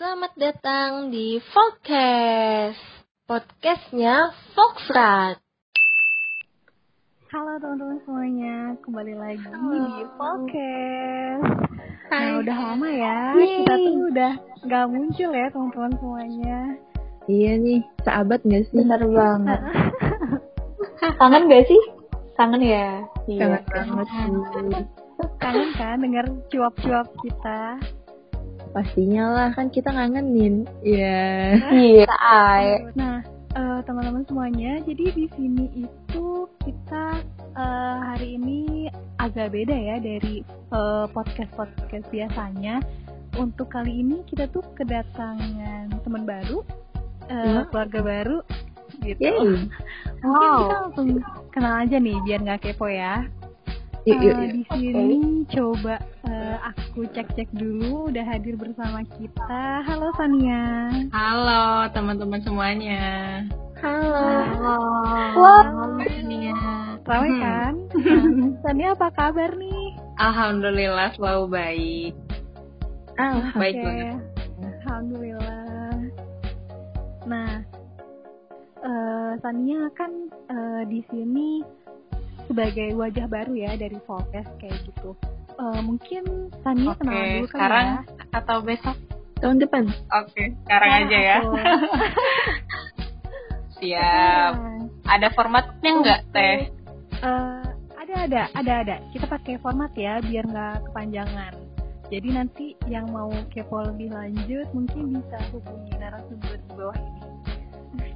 Selamat datang di Foxcast, podcastnya Foxrat. Halo teman-teman semuanya, kembali lagi Halo. di Podcast. Nah Hai. udah lama ya, Yeay. kita tuh udah nggak muncul ya teman-teman semuanya. Iya nih, sahabat gak sih? Bener banget. Kangen gak sih? Kangen ya? Kangen banget sih. Kangen kan dengar cuap-cuap kita? Pastinya lah, kan kita ngangenin. Iya. Iya. Ay. Nah eh, teman-teman semuanya, jadi di sini itu kita eh, hari ini agak beda ya dari eh, podcast-podcast biasanya. Untuk kali ini kita tuh kedatangan teman baru, eh, Wah. keluarga baru, gitu. Mungkin Wow. kita langsung kenal aja nih biar nggak kepo ya. Yuk, yuk, yuk. di sini coba eh, aku cek-cek dulu udah hadir bersama kita. Halo Sania. Halo teman-teman semuanya. Halo. Wah. Nia. Ramai Hmm. kan? Sania apa kabar nih? Alhamdulillah selalu baik. Ah, Baik Oke. banget. Alhamdulillah. Nah, eh, Sania kan eh, di sini sebagai wajah baru ya dari Volkes kayak gitu. Eh, mungkin Sania Oke, kenal dulu kali sekarang ya. atau besok? tahun depan. Oke, sekarang Nah, aja ya. Siap. Ada formatnya nggak teh? Eh, ada ada ada ada. Kita pakai format ya biar nggak kepanjangan. Jadi nanti yang mau kepo lebih lanjut mungkin bisa hubungi narasumber di bawah ini.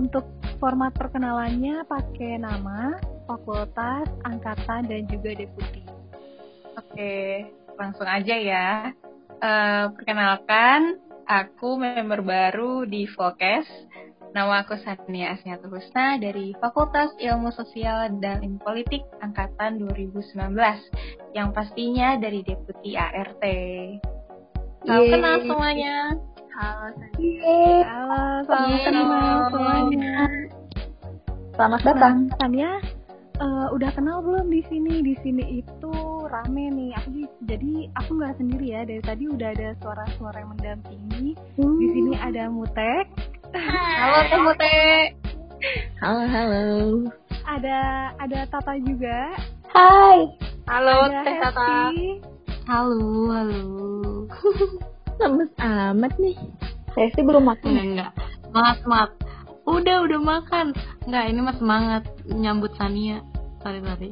Untuk format perkenalannya pakai nama, fakultas, angkatan dan juga deputi. Oke, langsung aja ya. Eh, perkenalkan, aku member baru di Vokes. Nama aku Sania Asniatul Husna dari Fakultas Ilmu Sosial dan Ilmu Politik Angkatan 2019 yang pastinya dari Deputi ART. Salam kenal semuanya. Halo, Yeay. halo, salam kenal semuanya. Selamat datang. Nah, Eh, udah kenal belum di sini? Di sini itu rame nih. Aku di- jadi aku nggak sendiri ya. Dari tadi udah ada suara-suara yang mendampingi. Di sini ada Mutek, Halo Teh Mute. Halo, halo. ada ada Tata juga, Hai. Halo ada Teh Tata. Hesti. Halo, halo. Lemes amat nih. Saya sih belum makan. Enggak, enggak. Semangat, semangat. Udah, udah makan. Enggak, ini mah semangat nyambut Sania. Sorry, sorry.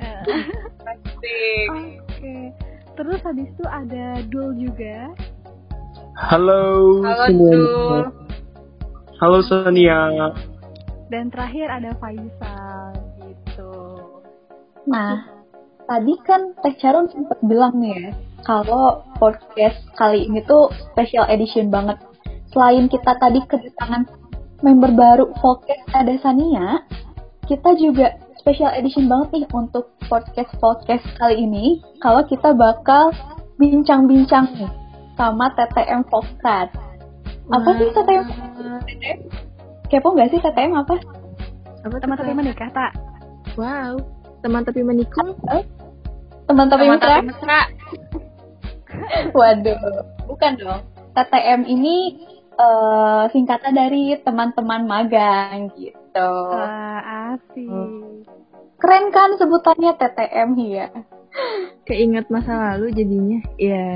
Eh, Oke. Terus habis itu ada Dul juga. Halo, Halo, semuanya. Dul. Halo Sonia. Dan terakhir ada Faisal gitu. Nah, tadi kan Teh Charun sempat bilang nih ya, kalau podcast kali ini tuh special edition banget. Selain kita tadi kedatangan member baru podcast ada Sania, kita juga special edition banget nih untuk podcast-podcast kali ini. Kalau kita bakal bincang-bincang nih sama TTM Podcast. Apa sih TTM? Kepo nggak sih TTM apa? Apa Teman tapi menikah tak? Wow. Teman tapi menikung. Teman mesra? tapi mesra. Waduh, bukan dong. TTM ini eh, singkatan dari teman-teman magang gitu. Wah, asik. Keren kan sebutannya TTM ya? Keinget masa lalu jadinya. Iya.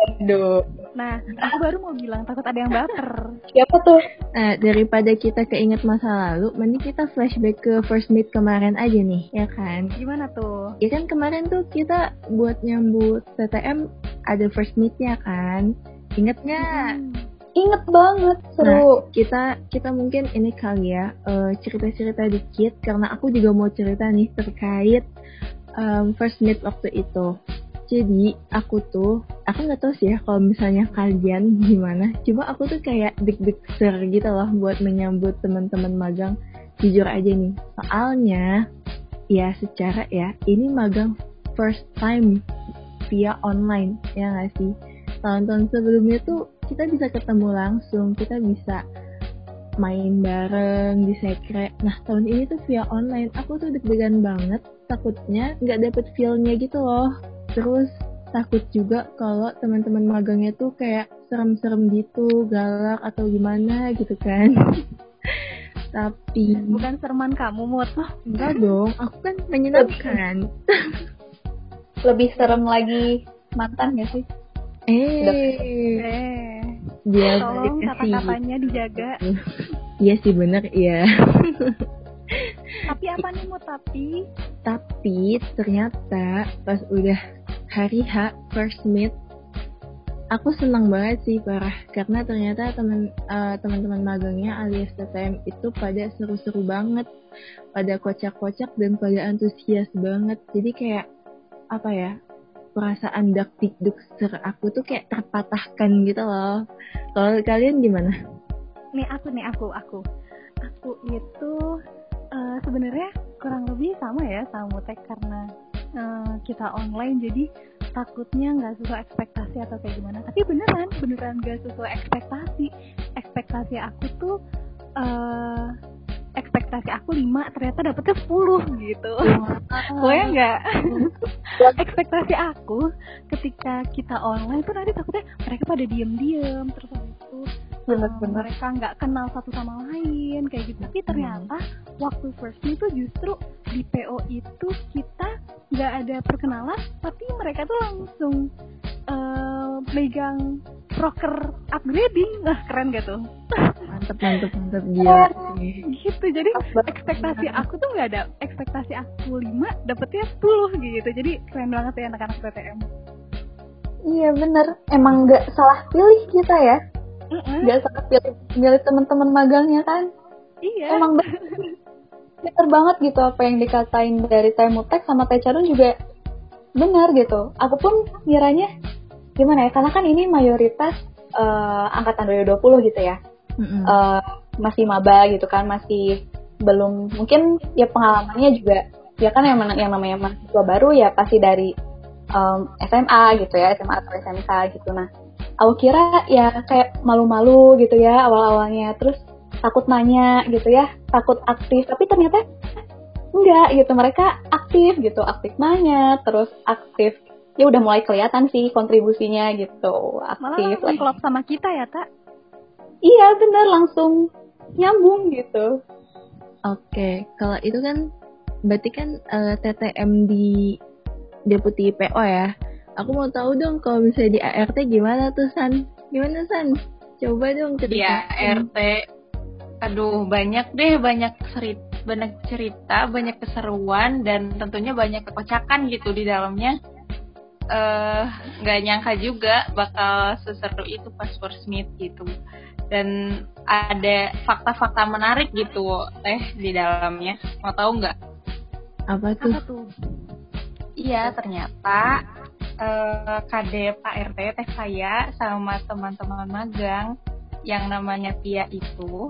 Aduh, Nah, aku baru mau bilang takut ada yang baper. siapa tuh? Nah, daripada kita keinget masa lalu, mending kita flashback ke first meet kemarin aja nih, ya kan? Gimana tuh? Ya kan kemarin tuh kita buat nyambut TTM ada first meet-nya kan? Ingat nggak? Hmm. Inget banget, seru. kita kita mungkin ini kali ya eh, cerita-cerita dikit karena aku juga mau cerita nih terkait em, first meet waktu itu. Jadi aku tuh aku nggak tahu sih ya kalau misalnya kalian gimana. Cuma aku tuh kayak deg-deg ser gitu loh buat menyambut teman-teman magang. Jujur aja nih, soalnya ya secara ya ini magang first time via online ya nggak sih. Tahun-tahun sebelumnya tuh kita bisa ketemu langsung, kita bisa main bareng di sekre. Nah tahun ini tuh via online, aku tuh deg-degan banget, takutnya nggak dapet feel-nya gitu loh. Terus takut juga kalau teman-teman magangnya tuh kayak serem-serem gitu, galak atau gimana gitu kan. Tapi Bukan serman kamu, Mut. enggak dong, aku kan menyenangkan. Lebih serem lagi mantan gak sih? Eh, Dia tolong kata-katanya dijaga. Iya sih bener, iya. Tapi apa nih, Mut? Tapi Tapi ternyata pas udah hari H first meet, aku senang banget sih parah karena ternyata teman eh, teman-teman magangnya alias TTM itu pada seru-seru banget, pada kocak-kocak dan pada antusias banget. Jadi kayak apa ya? Perasaan dak dikduk ser aku tuh kayak terpatahkan gitu loh. Kalau kalian gimana? nih aku nih aku aku aku itu eh, sebenarnya kurang lebih sama ya sama Mutek karena eh, kita online jadi takutnya nggak sesuai ekspektasi atau kayak gimana tapi beneran beneran nggak sesuai ekspektasi ekspektasi aku tuh eh ekspektasi aku 5 ternyata dapetnya 10 gitu. Gue nggak? Ekspektasi aku ketika kita online tuh nanti takutnya mereka pada diem-diem terus habis itu Bener-bener. mereka nggak kenal satu sama lain kayak gitu. Tapi ternyata waktu first meet tuh justru di PO itu kita nggak ada perkenalan tapi mereka tuh langsung eh, megang proker upgrading. Nah keren gak tuh? Mantep mantep mantep. Gila sih. gitu. Jadi ekspektasi aku tuh nggak ada ekspektasi aku 5 dapetnya 10 gitu. Jadi keren banget ya anak-anak PTM Iya bener, emang nggak salah pilih kita ya, Mm-mm. nggak salah pilih milih teman-teman magangnya kan. iya Emang bener, banget gitu apa yang dikatain dari Temutek sama Tecarun juga benar gitu. Aku pun ngiranya gimana ya, karena kan ini mayoritas eh, angkatan 2020 gitu ya. Mm-mm. eh, masih maba gitu kan masih belum mungkin ya pengalamannya juga ya kan yang, mana- yang namanya mahasiswa baru ya pasti dari em, SMA gitu ya SMA atau SMK gitu nah aku kira ya kayak malu-malu gitu ya awal-awalnya. Terus takut nanya gitu ya takut aktif. Tapi ternyata enggak gitu mereka aktif gitu aktif nanya terus aktif. Ya udah mulai kelihatan sih kontribusinya gitu malah aktif langsung klop sama kita ya tak Iya bener langsung nyambung gitu. Oke, kalau itu kan berarti kan eh, TTM di deputi PO ya. Aku mau tahu dong kalau misalnya di ART gimana tuh San? Gimana San? Coba dong Iya, ceritain. RT. Aduh, banyak deh, banyak cerita, banyak cerita, banyak keseruan dan tentunya banyak kekocakan gitu di dalamnya. Eh, nggak nyangka juga bakal seseru itu pas first meet gitu. Dan ada fakta-fakta menarik gitu teh di dalamnya. Mau tahu nggak? Apa tuh? apa tuh Iya, ternyata eh KD Pak RT teh saya sama teman-teman magang yang namanya Pia itu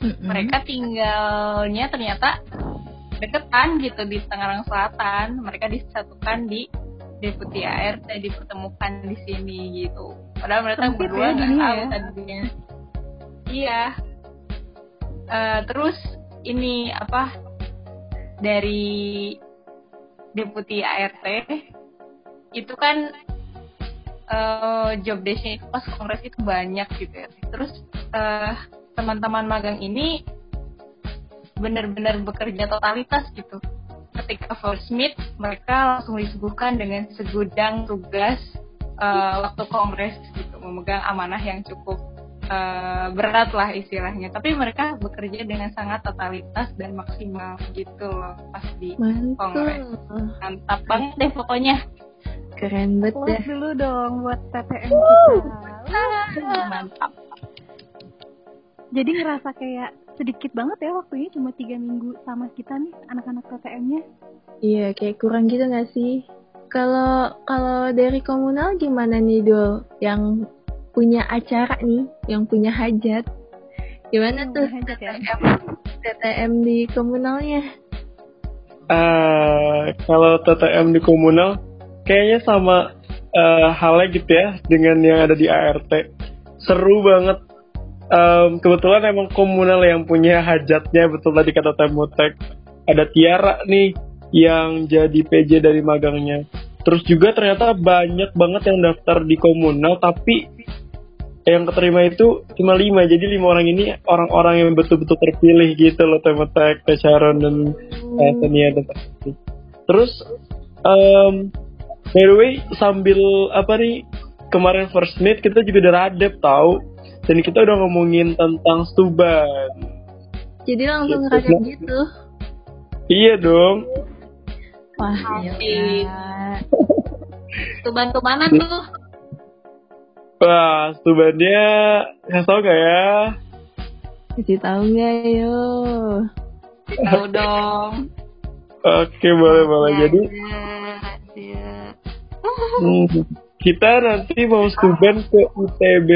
Mm-mm. mereka tinggalnya ternyata deketan gitu di Tangerang Selatan. Mereka disatukan di Deputi ART dipertemukan di sini gitu. Padahal mereka Sempit berdua ya nggak dunia tahu ya. tadinya. Iya. Eh, terus ini apa dari Deputi ART itu kan eh, job desk-nya itu pas kongres itu banyak gitu ya. Terus eh, teman-teman magang ini benar-benar bekerja totalitas gitu. Ketika first meet, mereka langsung disuguhkan dengan segudang tugas eh, waktu kongres gitu, memegang amanah yang cukup eh, berat lah istilahnya. Tapi mereka bekerja dengan sangat totalitas dan maksimal gitu loh pas di kongres. Mantul. Mantap banget deh pokoknya. Keren banget Plus dah. dulu dong buat TTM kita Mantap. jadi ngerasa kayak sedikit banget ya waktunya cuma tiga minggu sama kita nih anak-anak TTM-nya Iya, kayak kurang gitu gak sih? Kalau kalau dari komunal gimana nih Dul? Yang punya acara nih, yang punya hajat. Gimana tuh hajat ya TTM di komunalnya? Eh, kalau TTM di komunal kayaknya sama eh, halnya gitu ya dengan yang ada di ART. Seru banget. Em, kebetulan emang komunal yang punya hajatnya betul tadi kata Temutek. Ada Tiara nih yang jadi PJ dari magangnya. terus juga ternyata banyak banget yang daftar di komunal tapi yang keterima itu cuma lima jadi lima orang ini orang-orang yang betul-betul terpilih gitu loh Temetek, Sharon dan uh, Tania dan terus um, by the way sambil apa nih kemarin first meet kita juga udah radep tahu dan kita udah ngomongin tentang Stuban. Jadi langsung radep gitu? Iya dong. Wah iya Stuban-stubanan tuh? Wah, stubannya kasih tau gak ya? Kasih tau gak yo? Tahu dong. Oke, boleh boleh. Jadi hmm, kita nanti mau stuban ke UTB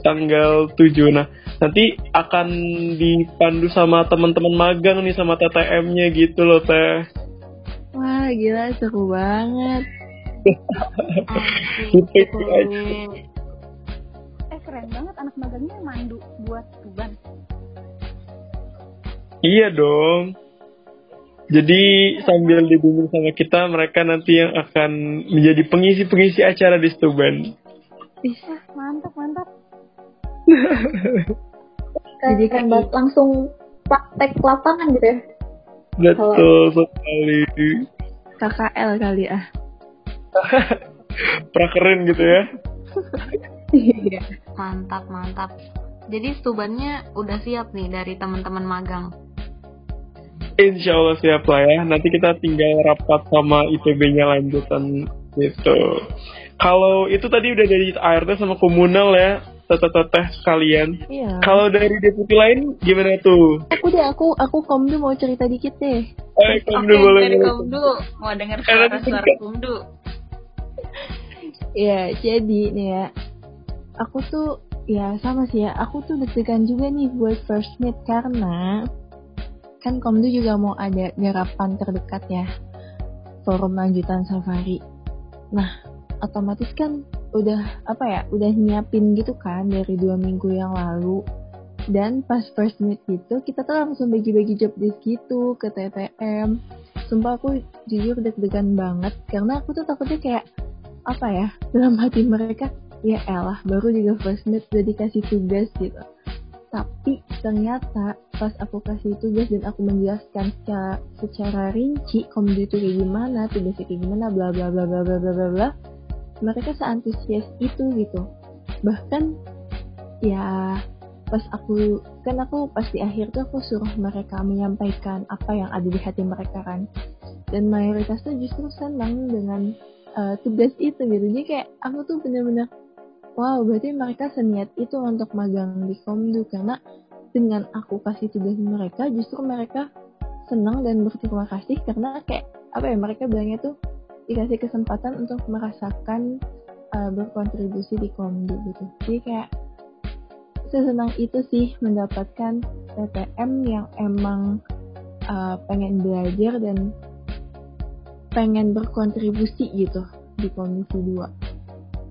tanggal 7. Nah, nanti akan dipandu sama teman-teman magang nih sama TTM-nya gitu loh, Teh. Wah, gila seru banget. gitu aja keren banget anak magangnya mandu buat Tuban. Iya dong. Jadi sambil dibimbing sama kita, mereka nanti yang akan menjadi pengisi-pengisi acara di Stuban. Bisa, mantap, mantap. Jadi kan langsung praktek lapangan gitu ya? Betul sekali. KKL kali ah. Prakeren gitu ya. Iya. mantap, mantap. Jadi stubannya udah siap nih dari teman-teman magang. Insya Allah siap lah ya. Nanti kita tinggal rapat sama IPB-nya lanjutan gitu. Kalau itu tadi udah dari ART sama komunal ya, teteh-teteh kalian. Iya. Kalau dari deputi lain gimana tuh? Aku deh, aku aku komdu mau cerita dikit deh. Eh, komdu okay, boleh. Dari komdu mau dengar suara-suara komdu. Iya, jadi nih ya, aku tuh ya sama sih ya aku tuh deg-degan juga nih buat first meet karena kan Komdu juga mau ada garapan terdekat ya forum lanjutan safari. Nah otomatis kan udah apa ya udah nyiapin gitu kan dari dua minggu yang lalu. Dan pas first meet gitu kita tuh langsung bagi-bagi job desk gitu ke TTM sumpah aku jujur deg-degan banget karena aku tuh takutnya kayak apa ya dalam hati mereka ya elah baru juga first meet udah dikasih tugas gitu tapi ternyata pas aku kasih tugas dan aku menjelaskan secara secara rinci komedi itu kayak gimana tugasnya kayak gimana bla bla bla bla bla bla bla bla mereka seantusias itu gitu. Bahkan ya pas aku kan aku pas di akhir tuh aku suruh mereka menyampaikan apa yang ada di hati mereka kan. Dan mayoritas tuh justru senang dengan uh, tugas itu gitu. Jadi kayak aku tuh bener-bener wow berarti mereka seniat itu untuk magang di Komdu karena dengan aku kasih tugas mereka justru mereka senang dan berterima kasih karena kayak apa ya mereka bilangnya tuh dikasih kesempatan untuk merasakan uh, berkontribusi di Komdu gitu. Jadi kayak sesenang itu sih mendapatkan PTM yang emang uh, pengen belajar dan pengen berkontribusi gitu di komisi 2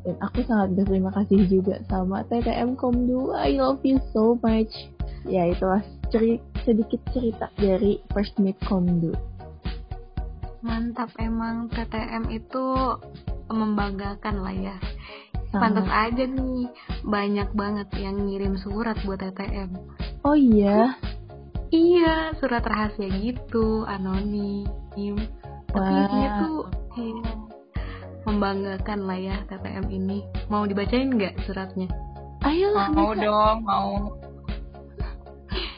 dan aku sangat berterima kasih juga sama TTM Kom2 I love you so much. Ya itulah ceri sedikit cerita dari First Meet Kom2 mantap emang TTM itu membanggakan lah ya. Pantas aja nih banyak banget yang ngirim surat buat TTM oh iya? Iya surat rahasia gitu anonim. Tapi dia tuh iya membanggakan lah ya TTM ini. Mau dibacain nggak suratnya? Ayolah. Mau bisa. dong, mau.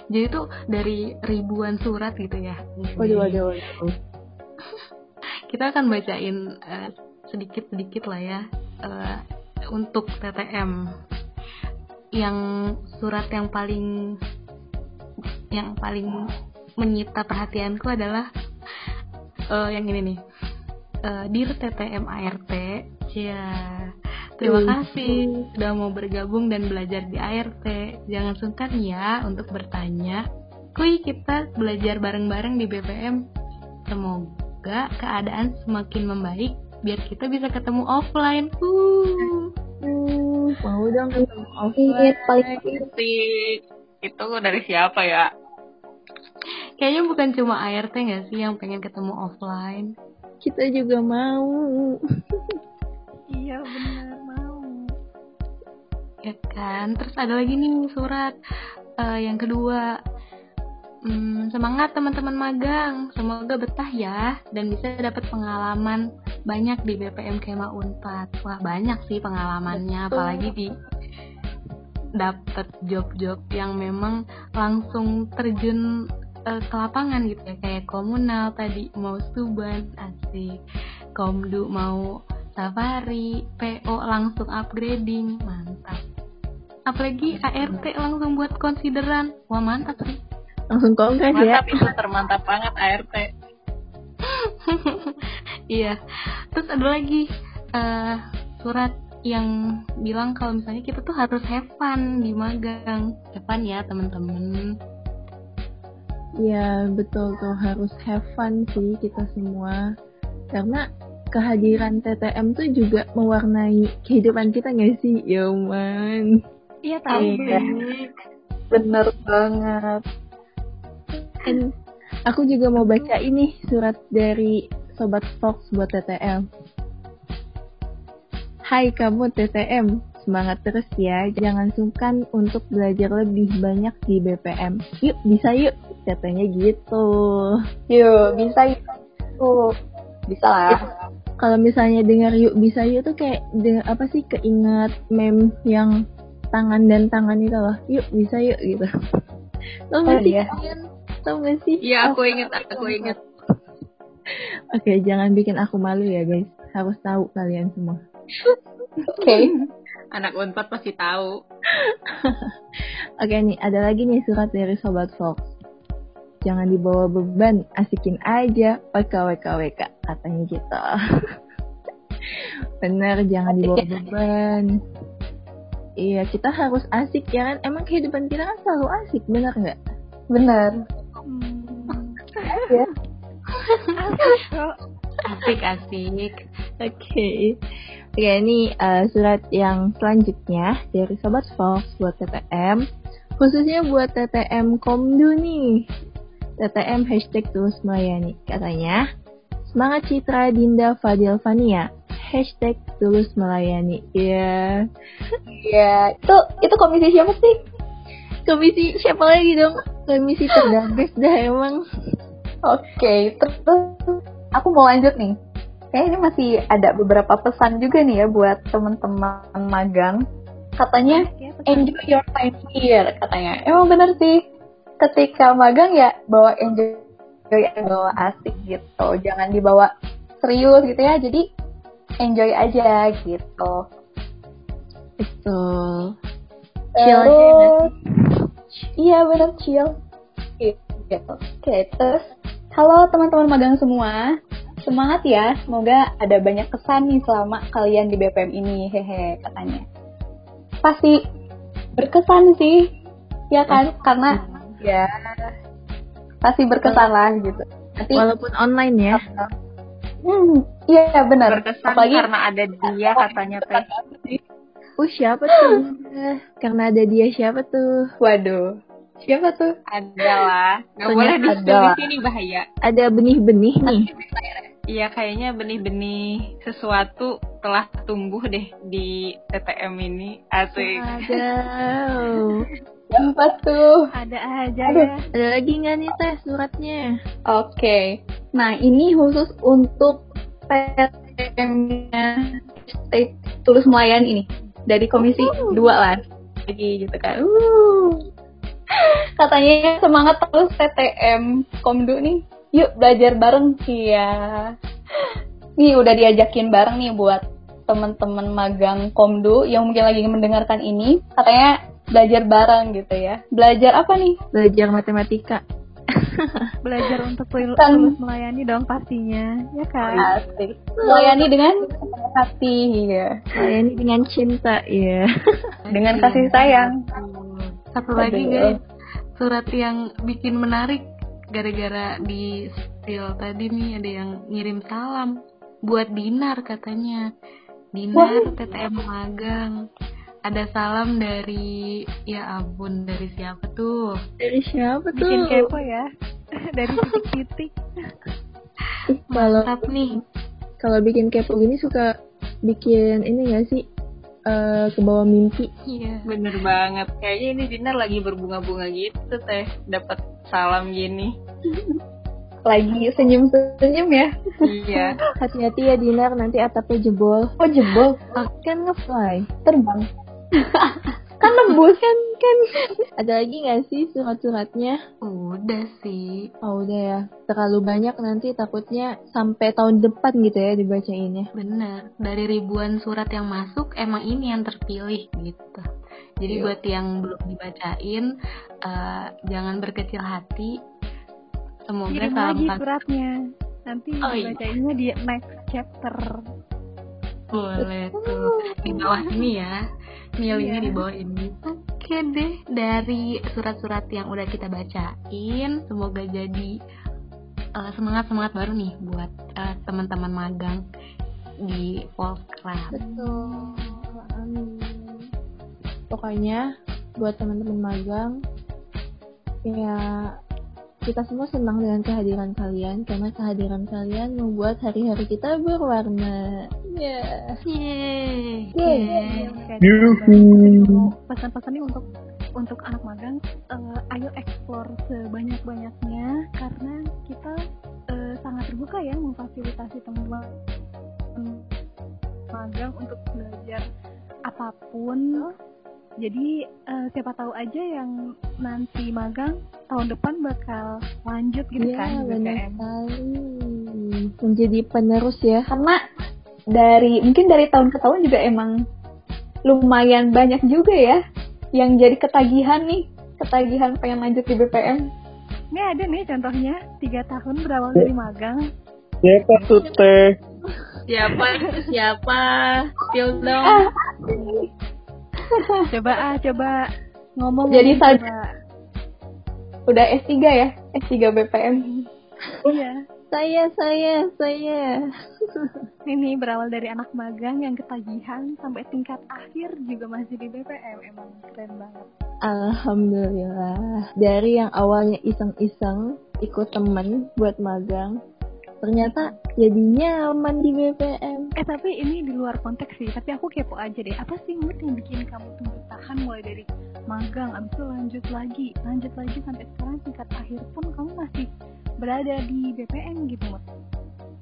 Jadi tuh dari ribuan surat gitu ya. Waduh, waduh, waduh. Kita akan bacain uh, sedikit-sedikit lah ya uh, untuk TTM. Yang surat yang paling yang paling menyita perhatianku adalah uh, yang ini nih uh, Dir TTM ART. Ya. Terima kasih sudah mau bergabung dan belajar di ART. Jangan sungkan ya untuk bertanya. Kui kita belajar bareng-bareng di BPM. Semoga keadaan semakin membaik biar kita bisa ketemu offline. Uh. Mau dong ketemu offline. Paling itu dari siapa ya? Kayaknya bukan cuma ART nggak sih yang pengen ketemu offline? Kita juga mau. iya benar mau. Ya kan. Terus ada lagi nih surat uh, yang kedua. Hmm, semangat teman-teman magang. Semoga betah ya dan bisa dapat pengalaman banyak di BPM Kema Unpad. Wah, banyak sih pengalamannya apalagi di dapat job-job yang memang langsung terjun uh, ke lapangan gitu ya. Kayak komunal tadi mau suban asik. Komdu mau safari PO langsung upgrading mantap. Apalagi ART langsung buat konsideran. Wah mantap sih. Langsung kongres ya. Mantap itu termantap banget ART iya. Terus ada lagi uh, surat yang bilang kalau misalnya kita tuh harus have fun di magang. Have fun ya temen-temen Ya betul tuh harus have fun sih kita semua. Karena kehadiran TTM tuh juga mewarnai kehidupan kita gak sih ya man iya tahu iya. bener banget. And aku juga mau baca ini surat dari sobat Fox buat TTM Hai kamu TTM semangat terus ya. Jangan sungkan untuk belajar lebih banyak di BPM yuk bisa yuk katanya gitu. Yuk bisa yuk. Bisa lah. Kalau misalnya dengar yuk bisa yuk tuh kayak de, apa sih keinget meme yang tangan dan tangan itu loh. Yuk bisa yuk gitu. Tau gak oh, sih iya. kalian? Tau gak sih? Iya aku inget aku inget. Oke jangan bikin aku malu ya guys. Harus tahu kalian semua. Oke. okay. anak unpad pasti tahu oke nih ada lagi nih surat dari sobat Fox jangan dibawa beban, asikin aja WKWKWK katanya gitu. Bener, jangan dibawa beban. Iya, kita harus asik ya kan? Emang kehidupan kita kan selalu asik, bener nggak? Bener. Hmm. ya. asik asik. Oke. Okay. Oke, ini uh, surat yang selanjutnya dari Sobat Fox buat TTM. Khususnya buat TTM Komdu nih. TTM hashtag tulus melayani. Katanya, semangat Citra Dinda Fadil Fania. Hashtag tulus melayani. Iya. Iya. Itu itu komisi siapa sih? Komisi siapa lagi dong? Komisi terdampis dah emang. Oke, okay, terus aku mau lanjut nih. Kayak ini masih ada beberapa pesan juga nih ya buat teman-teman magang. Katanya enjoy your time here katanya. Emang bener sih. Ketika magang ya bawa enjoy bawa asik gitu. Jangan dibawa serius gitu ya. Jadi enjoy aja gitu. Betul. Chill aja iya bener chill. Gitu. Oke terus. Halo teman-teman magang semua semangat ya. Semoga ada banyak kesan nih selama kalian di BPM ini. Hehe katanya. Pasti berkesan sih. Ya kan? Karena ya pasti berkesan lah gitu. Nanti, walaupun online ya. Hmm iya benar. Berkesan Apalagi, karena ada dia katanya teh. uh siapa tuh? Karena ada dia siapa tuh? Waduh. Siapa tuh? Ada lah. Nggak boleh di sini bahaya ada benih-benih nih Iya kayaknya benih-benih sesuatu telah tumbuh deh di TTM ini asik. Ada. Apa tuh? Ada aja Aduh. ya. Ada lagi nggak nih teh suratnya? Oke. Okay. Nah ini khusus untuk PTM-nya tulus melayan ini dari komisi uh. dua lah lagi gitu kan. Uh. Katanya semangat terus PTM Komdu nih. Yuk belajar bareng ya. Nih udah diajakin bareng nih buat teman-teman magang Komdu yang mungkin lagi mendengarkan ini. Katanya belajar bareng gitu ya. Belajar apa nih? Belajar matematika. belajar untuk tulus melayani dong pastinya, ya kan? Asik. Melayani dengan hati, ya. Melayani dengan cinta, ya. dengan kasih sayang. Satu lagi guys, surat yang bikin menarik gara-gara di spill tadi nih ada yang ngirim salam buat Dinar katanya. Dinar TTM magang. Ada salam dari ya ampun dari siapa tuh? Dari siapa tuh? bikin kepo ya. Dari titik-titik. Kalau nih. kalau bikin kepo gini suka bikin ini gak sih eh ke bawah mimpi Iya. Bener banget. Kayaknya ini Dinar lagi berbunga-bunga gitu teh. Dapat salam gini. Lagi senyum-senyum ya. iya. hati-hati ya Dinar nanti atapnya jebol Oh jebol, kan ngefly terbang. kan nembus. kan kan ada lagi gak sih surat-suratnya Udah sih. oh udah ya terlalu banyak nanti takutnya sampai tahun depan gitu ya dibacainnya Bener. Dari ribuan surat yang masuk, emang ini yang terpilih gitu. Jadi Iya. buat yang belum dibacain, eh, jangan berkecil hati. Semoga Kirim lagi suratnya. Nanti Oh, iya. dibacainnya di next chapter. Boleh tuh di bawah ini ya. Milihnya Iya. di bawah ini. Oke deh, dari surat-surat yang udah kita bacain, semoga jadi semangat semangat baru nih buat eh, teman-teman magang di Volcraft. betul amin pokoknya buat teman-teman magang ya kita semua senang dengan kehadiran kalian karena kehadiran kalian membuat hari-hari kita berwarna ya Yeay. Yeay. Kayak Yuhu. gitu. Pesan-pesan ini untuk untuk anak magang, eh, ayo explore sebanyak-banyaknya karena kita eh, sangat terbuka ya memfasilitasi teman-teman magang untuk belajar apa pun. Jadi eh, siapa tahu aja yang nanti magang tahun depan bakal lanjut gitu Iya, kan benar BPM. sekali menjadi penerus ya Karena dari mungkin dari tahun ke tahun juga emang lumayan banyak juga ya yang jadi ketagihan nih, ketagihan pengen lanjut di BPM. Ini ada nih contohnya tiga tahun berawal dari magang. Siapa tuh teh? Siapa? Siapa? Dong. Coba ah, coba ngomong. Jadi coba. Udah S3 ya, S3 BPM. Iya. saya saya saya Ini berawal dari anak magang yang ketagihan sampai tingkat akhir juga masih di BPM. Emang keren banget. Alhamdulillah dari yang awalnya iseng-iseng ikut temen buat magang ternyata jadi nyaman di BPM Eh tapi ini di luar konteks sih. Tapi aku kepo aja deh. Apa sih mood yang bikin kamu tuh bertahan mulai dari magang, abis itu lanjut lagi, lanjut lagi sampai sekarang tingkat akhir pun kamu masih berada di BPM gitu Mut.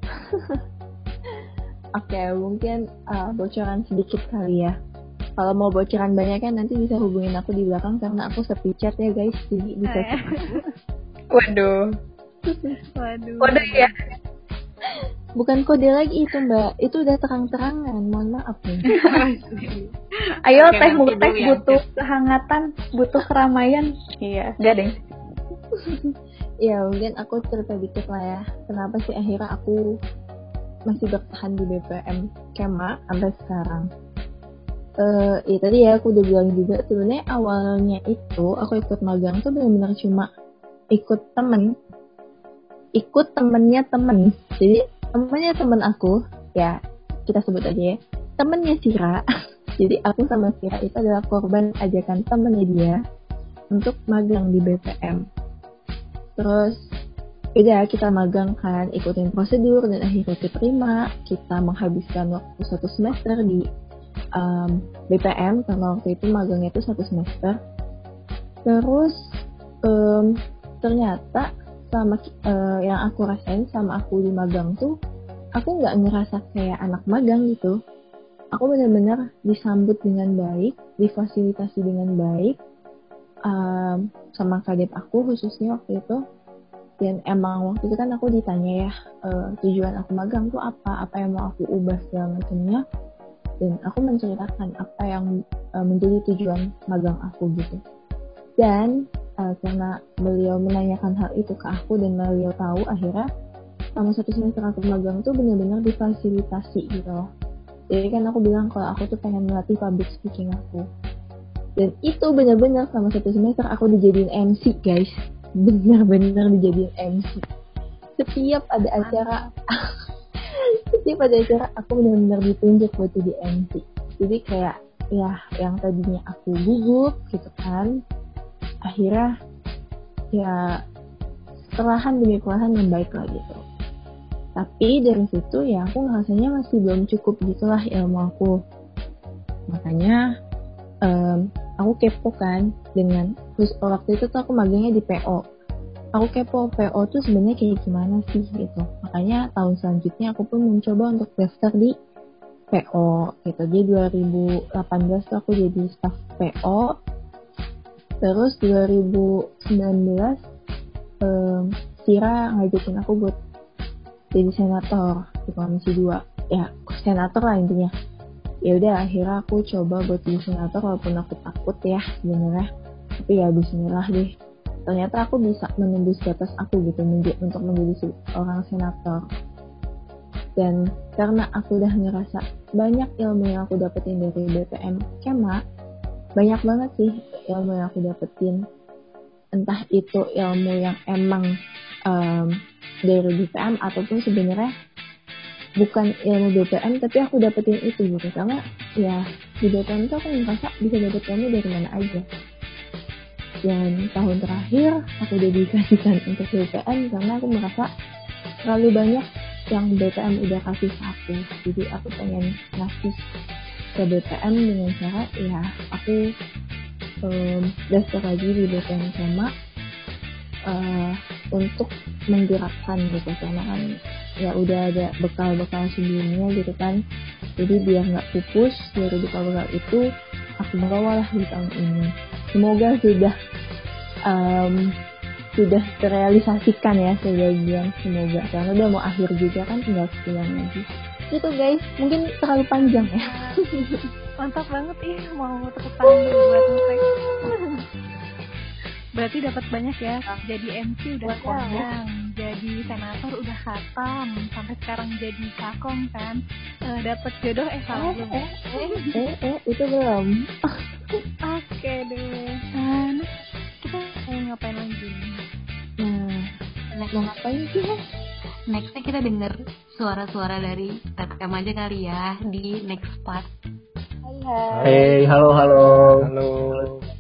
Oke, mungkin uh, bocoran sedikit kali ya. Kalau mau bocoran banyak kan nanti bisa hubungin aku di belakang karena aku sepi chat ya guys, jadi bisa. Eh, Waduh. Waduh. Kode ya. Bukan kode lagi itu mbak, itu udah terang-terangan. Mohon maaf nih. Ayo Oke, teh dulu ya. butuh kehangatan, butuh keramaian. Iya, gak deh. ya mungkin aku cerita dikit lah ya. Kenapa sih akhirnya aku masih bertahan di BPM Kema sampai sekarang. Eh, ya tadi ya aku udah bilang juga sebenarnya awalnya itu aku ikut magang tuh benar-benar cuma ikut temen ikut temennya temen jadi temennya temen aku ya kita sebut aja ya temennya Sira. Jadi aku sama Sira itu adalah korban ajakan temennya dia untuk magang di BPM terus udah kita magang kan ikutin prosedur dan akhirnya diterima kita menghabiskan waktu satu semester di um, BPM karena waktu itu magangnya itu satu semester. Terus em, ternyata sama eh, yang aku rasain sama aku di magang tuh aku nggak ngerasa kayak anak magang gitu. Aku benar-benar disambut dengan baik difasilitasi dengan baik em, sama kadep aku khususnya waktu itu. Dan emang waktu itu kan aku ditanya ya eh, tujuan aku magang tuh apa? Apa yang mau aku ubah segala macamnya? Dan aku menceritakan apa yang eh, menjadi tujuan magang aku gitu. Dan eh, karena beliau menanyakan hal itu ke aku dan beliau tahu akhirnya selama satu semester aku magang tuh benar-benar difasilitasi gitu. Loh jadi kan aku bilang kalau aku tuh pengen melatih public speaking aku. Dan itu benar-benar selama satu semester aku dijadiin MC guys. Benar-benar dijadiin MC setiap ada acara setiap ada acara aku benar-benar ditunjuk buat jadi MC jadi kayak ya yang tadinya aku gugup gitu kan akhirnya ya perlahan demi perlahan membaik lah gitu. Tapi dari situ ya aku rasanya masih belum cukup gitulah ilmu aku. Makanya um, aku kepo kan dengan terus waktu itu tuh aku magangnya di PO aku kepo PO tuh sebenarnya kayak gimana sih gitu. Makanya tahun selanjutnya aku pun mencoba untuk daftar di PO gitu. Jadi 2018 tuh aku jadi staff PO terus 2019 um, Sira ngajakin aku buat jadi senator di komisi 2 ya senator lah intinya. Ya udah akhirnya aku coba buat jadi senator walaupun aku takut ya sebenarnya. Tapi ya Bismillah deh. Ternyata aku bisa menembus batas aku gitu untuk menjadi seorang senator. Dan karena aku udah ngerasa banyak ilmu yang aku dapetin dari BPM Kema banyak banget sih ilmu yang aku dapetin. Entah itu ilmu yang emang um, dari BPM ataupun sebenarnya bukan ilmu BPM tapi aku dapetin itu gitu. Karena ya di BPM itu aku merasa bisa dapet ilmu dari mana aja. Dan tahun terakhir aku dedikasikan untuk BPM karena aku merasa terlalu banyak yang BPM udah kasih aku jadi aku pengen ngasih ke BPM dengan cara ya aku um, daftar lagi di BPM sama uh, untuk menggerakkan gitu karena kan. Ya udah ada bekal-bekal sebelumnya gitu kan. Jadi biar nggak pupus dari bekal-bekal itu aku bawa di tahun ini. Semoga sudah um, sudah terrealisasikan ya sebagian semoga. Karena udah mau akhir juga kan tinggal sebulan lagi itu guys mungkin terlalu panjang ya mantap banget ih mau tepuk tangan buat Berarti dapat banyak ya. Jadi MC udah kondang, jadi senator udah khatam, sampai sekarang jadi kakom kan. Uh, dapat jodoh eh belum? Eh, eh, eh, eh, itu belum. Oke deh. Nah, kita mau ngapain lagi? Nah, mau ngapain sih? nextnya kita denger suara-suara dari Tetkam aja kali ya di next part. Hai, hai. Hey, halo, halo. Halo.